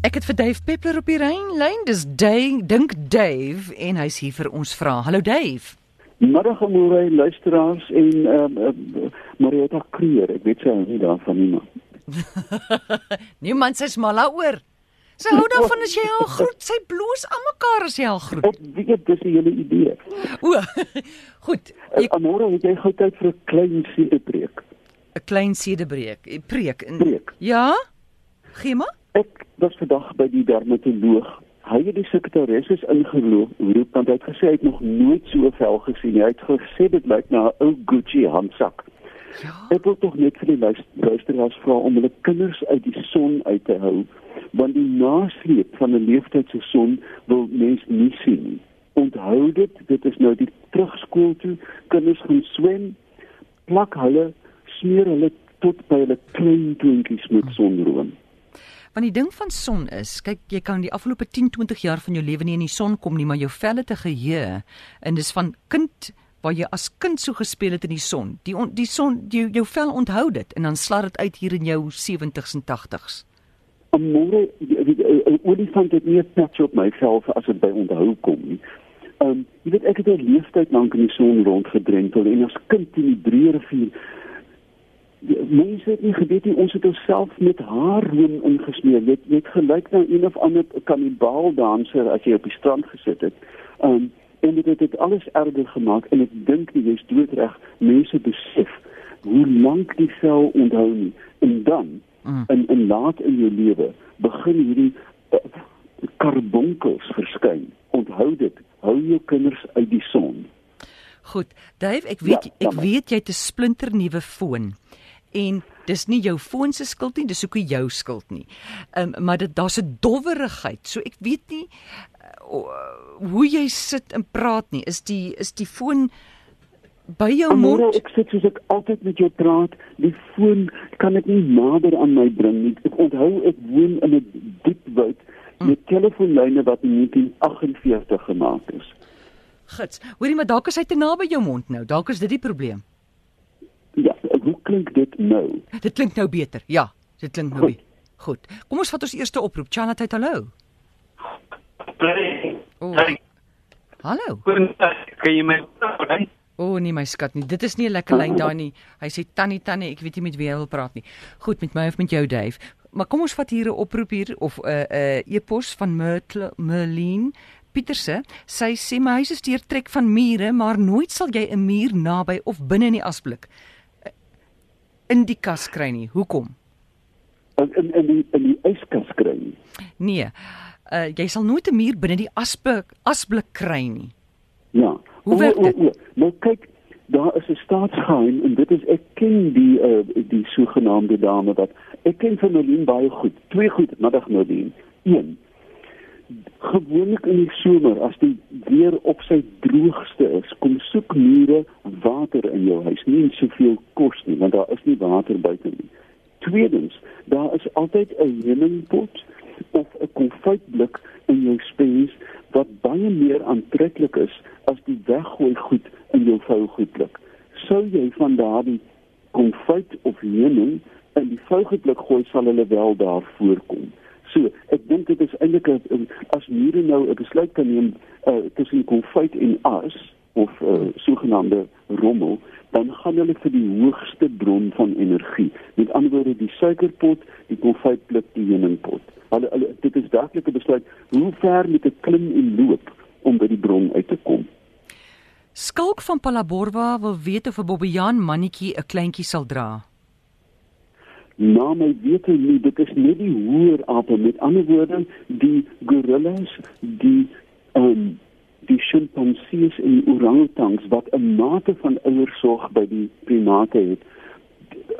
Ek het vir Dave Peppler op die lyn. Dis Dave, dink Dave en hy's hier vir ons vra. Hallo Dave. Middag môre luisteraars en ehm uh, uh, Marieta Kreer. Ek weet sy hou nie daarvan nie maar. Niemand sê mal daaroor. Sy hou daarvan as jy haar groet. Sy bloos aan mekaar as jy haar groet. Ek weet dis 'n hele idee. O. Goed. Ek uh, môre het jy gou tyd vir 'n klein sedebreek. 'n Klein sedebreek. Preek. Preek. Ja? Ek was vandag by die dermatoloog. Hy het die sekretaris ingeloop, roep want hy het gesê hy het nog nooit so vel gesien. Hy het gesê dit lyk na 'n ou Gucci handsak. Ja. Ek wil tog net vir die luisteraars vra om hulle kinders uit die son uit te hou, want die nasleep van 'n leeftydse son wil mens nie sien nie. Onthou dit, dit is nou die terugskool toe, kinders gaan swem, plak hulle, smeer hulle tot by hulle klein toentjies met sonroom. Want die ding van son is, kyk, jy kan die afgelope 10, 20 jaar van jou lewe nie in die son kom nie, maar jou velle te geheue en dis van kind waar jy as kind so gespeel het in die son. Die on, die son jou jou vel onthou dit en dan slaat dit uit hier in jou 70s en 80s. Môre die olifant het nie net op my vel as dit by onthou kom nie. Ehm um, jy weet ek het 'n leeftyd lank in die son rondgedrentel en as kind in die breë rivier mense het nie geweet nie ons het onsself met haar room ingesmeer jy het gelyk na een of ander kanibaal danser as jy op die strand gesit het. Um, en dit het dit alles erger gemaak en ek dink jy is doodreg. Mense besef hoe lank die sel onthou nie. En dan mm. in in laat in jou lewe begin hierdie uh, karbonkels verskyn. Onthou dit. Hou jou kinders uit die son. Goed, Dave, ek weet ja, ek weet jy het 'n splinter nuwe foon en dis nie jou foon se skuld nie, dis ook nie jou skuld nie. Ehm um, maar dit daar's 'n dowwerigheid. So ek weet nie uh, hoe jy sit en praat nie. Is die is die foon by jou Amore, mond? Ek sit soos ek altyd met jou praat. Die foon kan ek nie nader aan my bring nie. Ek onthou ek woon in 'n diep woud met hm. telefoonlyne wat in 1948 gemaak is. Gits. Hoorie maar dalk is hy te naby jou mond nou. Dalk is dit die probleem klink dit nou? Dit klink nou beter. Ja, dit klink nou beter. Goed. Kom ons vat ons eerste oproep. Chanat, hallo. Hey. Oh. Hallo. Kan jy my hoor? O oh, nee my skat nie. Dit is nie 'n lekker lyn daar nie. Hy sê tannie tannie, ek weet nie met wie hy wil praat nie. Goed, met my of met jou Dave. Maar kom ons vat hier 'n oproep hier of 'n uh, 'n uh, e-pos van Myrtle Merlin Pieterse. Sy sê my huis is deurtrek van mure, maar nooit sal jy 'n muur naby of binne in die asblik in die kas kry nie. Hoekom? In in in die in die yskas kry nie. Nee. Uh jy sal nooit 'n muur binne die asblik asblik kry nie. Ja. Hoe werk dit? O, o, o. Nou kyk, daar is 'n staatsgeheim en dit is ek ken die uh die sogenaamde dame wat ek ken van Nolien baie goed. Twee goed, middag Nolien. Een gewoonlik in die somer as die weer op sy droogste is, kom soek mure water in jou huis. Nie soveel kos nie, want daar is nie water buite nie. Tweedens, daar is altyd 'n heuningpot of 'n konfytblik in jou spens wat baie meer aantreklik is as die weggooi goed in jou vougoedblik. Sou jy van daardie konfyt of heuning in die vougoedblik gooi, sal hulle wel daar voorkom. So, ek dink dit is eintlik as mure nou 'n besluit kan neem uh, tussen konfyt en as of uh, sogenaamde rommel, dan gaan hulle vir die hoogste bron van energie. Met ander woorde, die suikerpot, die konfytblik, die heuningpot. Hulle, hulle dit is dadelik 'n besluit hoe ver moet ek klim en loop om by die bron uit te kom. Skalk van Palaborwa wil weet of 'n Bobbejaan mannetjie 'n kleintjie sal dra na my wete nie dit is net die hoër ape met ander woorde die gorillas die um, die chimpansees en die orangutangs wat 'n mate van ouersorg by die primate het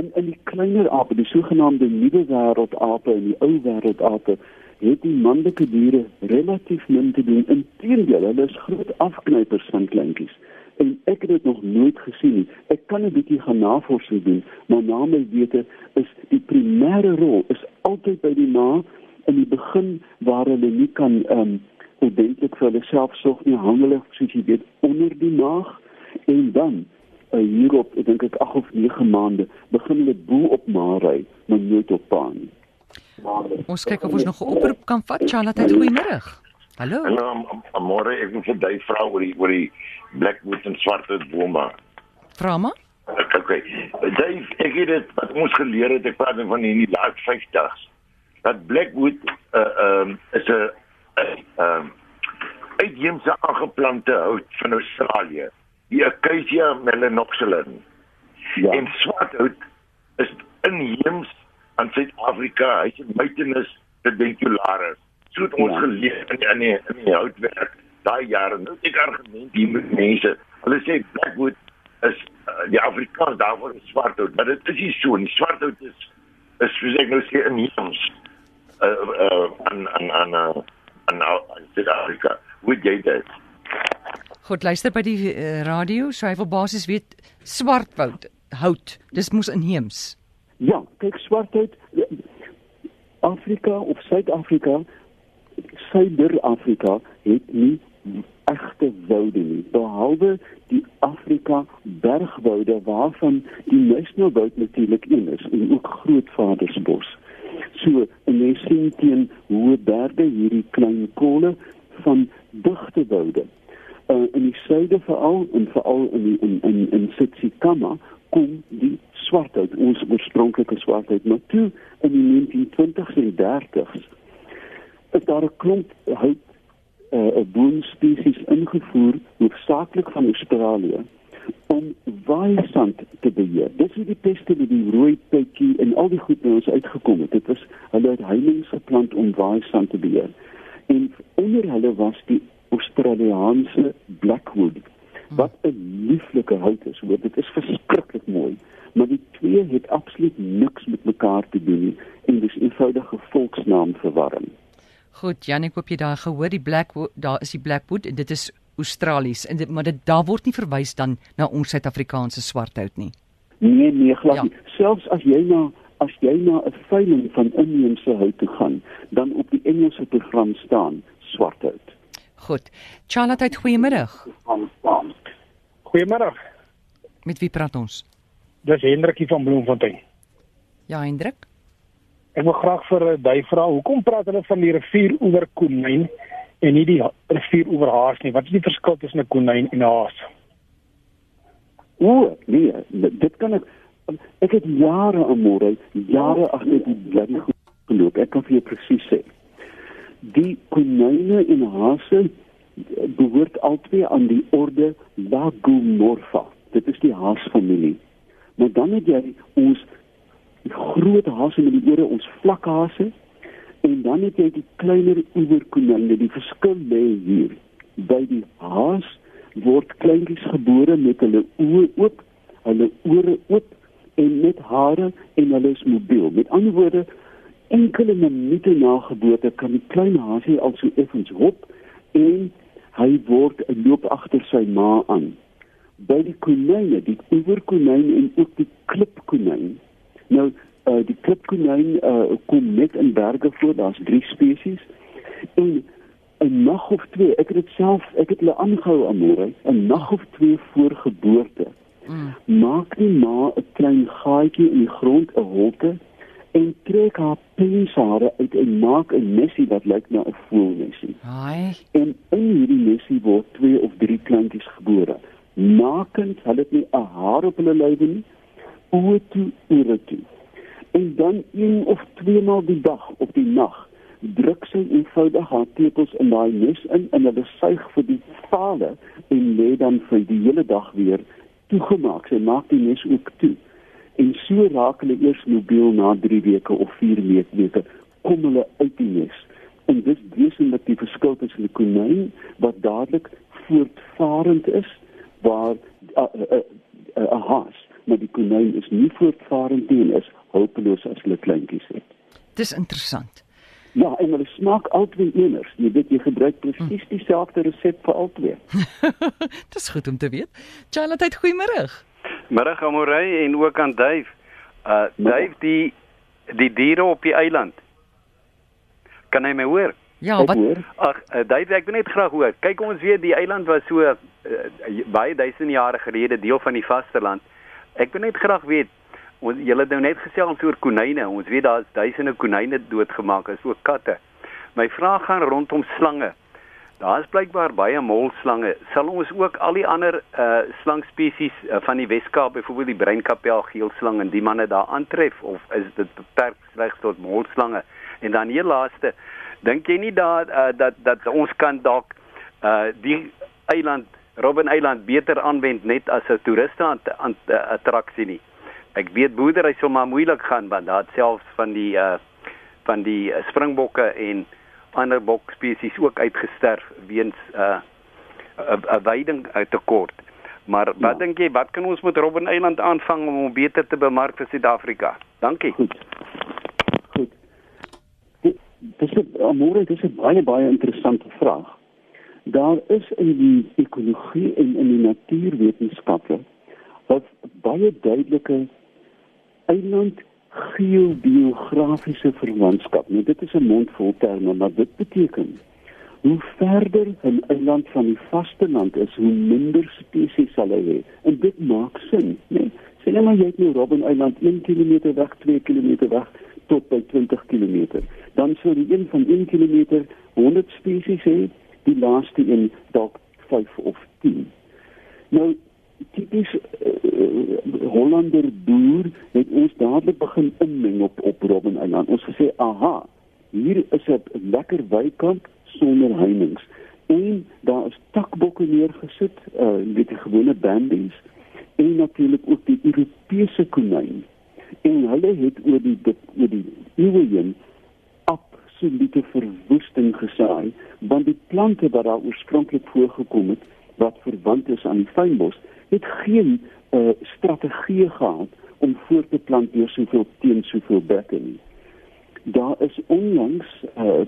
in in die kleiner ape die sogenaamde nuwe wêreld ape en die ou wêreld ape het die manlike diere relatief min te doen. Inteendeel hulle is groot afknypers van kleintjies en ek het dit nog nooit gesien nie. Ek kan 'n bietjie gaan navorsing doen, maar na my wete is die primêre rol is altyd by die ma in die begin waar hulle nie kan ehm um, ordentlik vir hulle self sorg nie, hang hulle soos jy weet onder die maag en dan uh, hierop, ek dink ek 8 of 9 maande begin hulle bo op ma ry, maar nooit op pa nie. Ons kyk of ons nog 'n oproep kan vat. Charlotte, goeiemôre. Hallo. En um, môre ek wil vir jy vra oor die oor die Blackwood en Swartwood bome. Vra maar. Okay. Dave, ek het dit wat ons geleer het, ek praat nou van in die laaste 50s. Dat Blackwood uh um is 'n um uitheemse aangeplante hout van Australië. Die Acacia melanoxylon. Ja. En swarthout is inheems aan Suid-Afrika. Hy's 'n Mytenus pedicularis. So het ons Ja. geleer in in die, in die houtwerk daai jare. Nou ek argument hier met mense. Hulle sê Blackwood is uh, die Afrikaans daarvoor is swarthout, maar dit is nie so nie. Swarthout is is soos ek nou sê inheems uh uh aan aan aan aan aan Suid-Afrika. Hoe jy dit? Goed, luister by die uh, radio, so hy wil basies weet swartwoud, hout. Dis mos inheems. Ja, kyk swarthout Afrika of Suid-Afrika, Suider-Afrika het nie egte woude nie, behalwe die Afrika bergwoude waarvan die National Woud natuurlik een is en ook Grootvadersbos. So, en jy sien teen hoë berge hierdie klein kolle van digte woude. Uh, in die suide veral en veral in die, in in in Tsitsikamma kom die swarthout ons oorspronklike maar toe in die 1920s en 30s is daar 'n klomp hout uh, 'n boomspesies ingevoer hoofsaaklik van Australië om waaisand te beheer. Dis hoe die peste met die rooi pytjie en al die goed by ons uitgekom het. Dit was hulle het heininge geplant om waaisand te beheer. En onder hulle was die Australiese blackwood wat 'n lieflike hout is. Hoor, dit is verskriklik mooi, maar die twee het absoluut niks met mekaar te doen nie en dis eenvoudige volksnaam verwarring. Goed, Jan, ek hoop jy daai gehoor die Blackwood, daar is die Blackwood en dit is Australies en dit maar dit daar word nie verwys dan na ons Suid-Afrikaanse swarthout nie. Nee, nee, glad Ja. nie. Selfs as jy na as jy na 'n veiling van inheemse hout toe gaan, dan op die Engelse program staan swarthout. Goed. Charlotte, goeiemôre. Goeiemôre. Met wie praat ons? Dis Hendrikie van Bloemfontein. Ja, Hendrik. Ek wil graag vir Dui vra, hoekom praat hulle van die rivier oor konyn en nie die rivier oor haas nie? Wat is die verskil tussen 'n konyn en 'n haas? O, nee, dit kan ek ek het jare aan môre, jare agter die goed geloop. Ek kan vir jou presies sê. Die konyne en hase behoort albei aan die orde Lagomorpha. Dit is die haasfamilie. Maar dan het jy ons groot hase met die ore, ons vlakhase en dan het jy die kleiner oeverkonyne. Die verskil lê hier. By die haas word kleintjies gebore met hulle oë oop, hulle ore oop en met hare en hulle is mobiel. Met ander woorde, enkele minute na geboorte kan die klein haasie al so effens hop en hy word loop agter sy ma aan. By die konyne, die oeverkonyn en ook die klipkonyn. Nou uh, die klipkonyn uh, kom net in berge voor, daar's drie spesies. En 'n nag of twee, ek het dit self, ek het hulle aangehou aan môre, 'n nag of twee voor geboorte. Mm. Maak die ma 'n klein gaatjie in die grond, 'n holte en trek haar penshare uit en maak 'n nesie wat lyk na 'n voëlnesie. Haai. En in hierdie nesie word twee of drie kleintjies gebore. Nakend, hulle het nie 'n haar op hulle lywe nie. Oë toe, ore toe. En dan een of twee maal die dag of die nag druk sy eenvoudig haar tepels in daai nes in en hulle suig vir die vale en lê dan vir die hele dag weer toegemaak. Sy maak die nes ook toe. En so raak hulle eers mobiel na 3 weke of 4 weke kom hulle uit die nes. En dis wesenlik die verskil tussen 'n konyn wat dadelik voortvarend is waar 'n haas, maar die konyn is nie voortvarend nie en is hulpeloos as hulle kleintjies het. Dis interessant. Ja, en hulle smaak albei eners. Jy weet jy gebruik presies dieselfde resep vir albei. Dis goed om te weet. Charlotte, goeiemôre. Middag Amorey en ook aan Dave. Uh Dave die die diere op die eiland. Kan hy my hoor? Ja, wat hoor. Ag, uh, Dave, ek wil net graag hoor. Kyk ons weet die eiland was so uh, baie duisende jare gelede deel van die vasteland. Ek wil net graag weet Ons julle nou net gesels oor konyne. Ons weet daar's duisende konyne doodgemaak, is ook katte. My vraag gaan rondom slange. Daar's blykbaar baie molslange. Sal ons ook al die ander uh slangspesies uh, van die Weskaap, byvoorbeeld die breinkapel geelslang en die manne daar aantref of is dit beperk slegs tot molslange? En dan hier laaste, dink jy nie dat uh, dat dat ons kan dalk uh die eiland Robben Eiland beter aanwend net as 'n toeriste attraksie nie? Ek weet boerdery sou maar moeilik gaan want daar selfs van die uh van die springbokke en ander bokspesies ook uitgesterf weens uh, 'n weiding tekort. Maar wat ja. dink jy, wat kan ons met Robben Eiland aanvang om hom beter te bemark vir Suid-Afrika? Dankie. Goed. Goed. Dit is 'n amore, dit is 'n baie baie interessante vraag. Daar is in die ekologie en in die natuurwetenskappe wat baie duidelike eiland geobiografiese verwantskap. Nou dit is 'n mondvol terme, maar dit beteken hoe verder 'n eiland van die vasteland is, hoe minder spesies sal hy hê. En dit maak sin, né? Sê net maar jy het nou Robben Eiland 1 km weg, 2 km weg tot by 20 km. Dan sou die een van 1 km 100 spesies hê, die laaste een dalk 5 of 10. Nou tipies uh, Hollander boer het ons dadelik begin inmeng op op Robben Eiland. Ons gesê, "Aha, hier is 'n lekker weikant sonder heininge." En daar is takbokke neergesit, uh met die gewone bandies en natuurlik ook die Europese konyn. En hulle het oor die oor die eeue heen absolute verwoesting gesaai, want die plante wat daar oorspronklik voorgekom het, wat verwant is aan die fynbos, het geen uh, strategie gehad om voort te plant deur soveel teen soveel bekke nie. Daar is onlangs uh,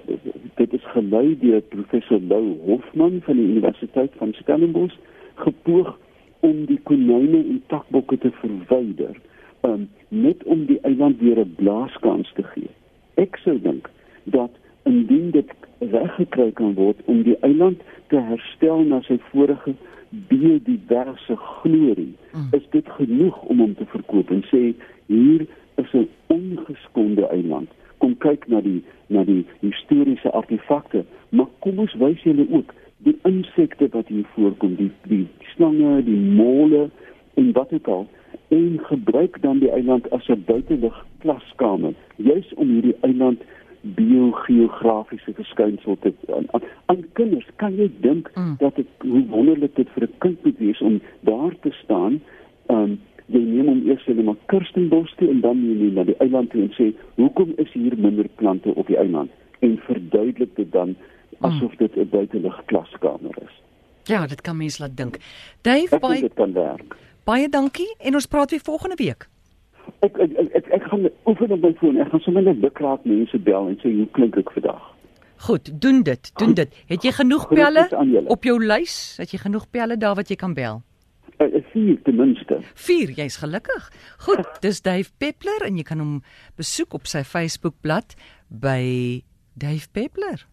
dit is gelei deur professor Lou Hofman van die Universiteit van Stellenbosch gepoog om die konyne en takbokke te verwyder um, net om die eiland weer 'n blaaskans te gee. Ek sou dink dat indien dit reggekry kan word om die eiland te herstel na sy vorige biodiverse glorie, mm. is dit genoeg om hom te verkoop en sê hier is 'n ongeskonde eiland. Kom kyk na die na die historiese artefakte, maar kom ons wys julle ook die insekte wat hier voorkom, die die slange, die mole en wat ook al en gebruik dan die eiland as 'n buitelug klaskamer, juis om hierdie eiland biogeografiese verskynsel te aan, aan, aan kinders. Kan jy dink mm. dat dit hoe wonderlik dit vir 'n kind moet wees om daar te staan? Um, jy neem hom eers in 'n kirstenbos toe en dan neem jy na die eiland toe en sê hoekom is hier minder plante op die eiland? En verduidelik dit dan asof mm. dit 'n buitelug klaskamer is. Ja dit kan mens laat dink. Dave baie baie dankie en ons praat weer volgende week ek ek ek, ek gaan oefen op my foon. Ek gaan sommer net lukraak mense bel en sê hoe klink ek vandag. Goed, doen dit, doen dit. Het jy genoeg pelle op jou lys? Het jy genoeg pelle daar wat jy kan bel? Uh, vier ten minste. Vier, jy's gelukkig. Goed, dis Dave Peppler en jy kan hom besoek op sy Facebookblad by Dave Peppler.